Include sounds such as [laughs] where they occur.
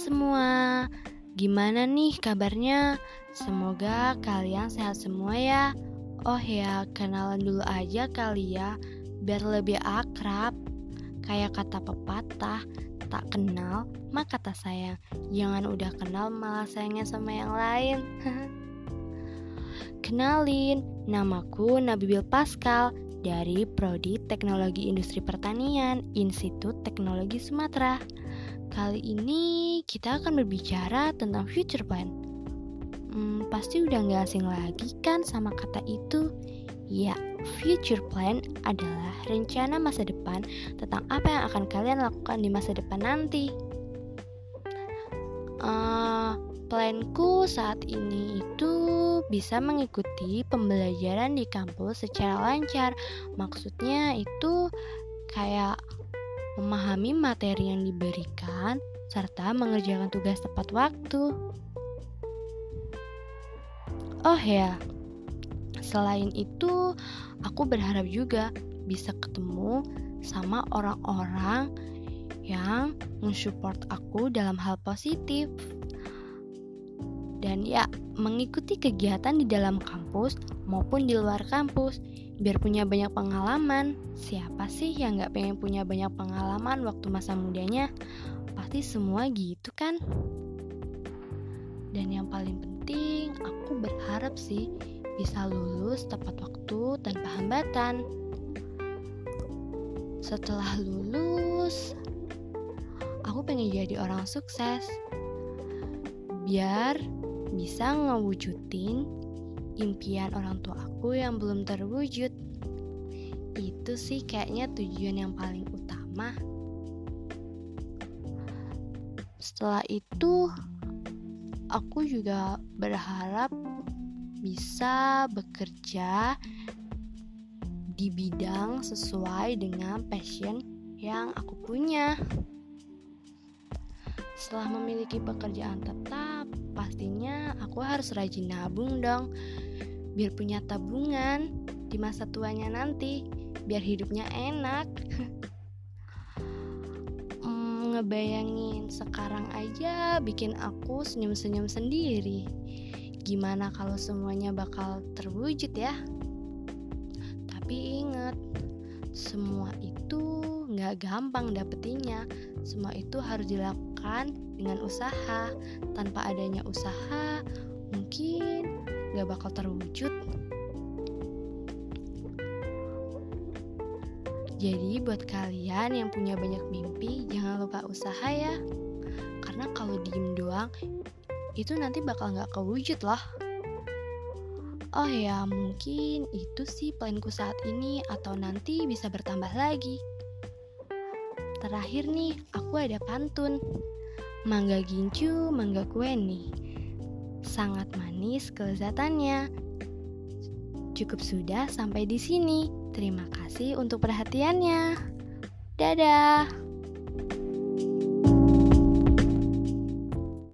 semua, gimana nih kabarnya? Semoga kalian sehat semua ya. Oh ya, kenalan dulu aja kali ya, biar lebih akrab. Kayak kata pepatah, tak kenal maka tak sayang. Jangan udah kenal malah sayangnya sama yang lain. [laughs] Kenalin, namaku Nabibil Pascal dari Prodi Teknologi Industri Pertanian, Institut Teknologi Sumatera. Kali ini kita akan berbicara tentang future plan. Hmm, pasti udah gak asing lagi kan sama kata itu? Ya, future plan adalah rencana masa depan tentang apa yang akan kalian lakukan di masa depan nanti. Uh, planku saat ini itu bisa mengikuti pembelajaran di kampus secara lancar. Maksudnya itu kayak memahami materi yang diberikan serta mengerjakan tugas tepat waktu. Oh ya, selain itu aku berharap juga bisa ketemu sama orang-orang yang mensupport aku dalam hal positif dan ya mengikuti kegiatan di dalam kampus maupun di luar kampus biar punya banyak pengalaman. Siapa sih yang gak pengen punya banyak pengalaman waktu masa mudanya? Pasti semua gitu kan? Dan yang paling penting aku berharap sih bisa lulus tepat waktu tanpa hambatan. Setelah lulus aku pengen jadi orang sukses. Biar bisa ngewujudin impian orang tua aku yang belum terwujud. Itu sih kayaknya tujuan yang paling utama. Setelah itu, aku juga berharap bisa bekerja di bidang sesuai dengan passion yang aku punya. Setelah memiliki pekerjaan tetap, pastinya aku harus rajin nabung dong. Biar punya tabungan di masa tuanya nanti, biar hidupnya enak. [laughs] hmm, ngebayangin sekarang aja bikin aku senyum-senyum sendiri. Gimana kalau semuanya bakal terwujud ya? Tapi inget, semua itu nggak gampang dapetinnya. Semua itu harus dilakukan dengan usaha. Tanpa adanya usaha, mungkin nggak bakal terwujud. Jadi buat kalian yang punya banyak mimpi, jangan lupa usaha ya. Karena kalau diem doang, itu nanti bakal nggak kewujud loh. Oh ya, mungkin itu sih planku saat ini atau nanti bisa bertambah lagi. Terakhir nih, aku ada pantun. Mangga gincu, mangga kue nih. Sangat manis kelezatannya. Cukup sudah sampai di sini. Terima kasih untuk perhatiannya. Dadah.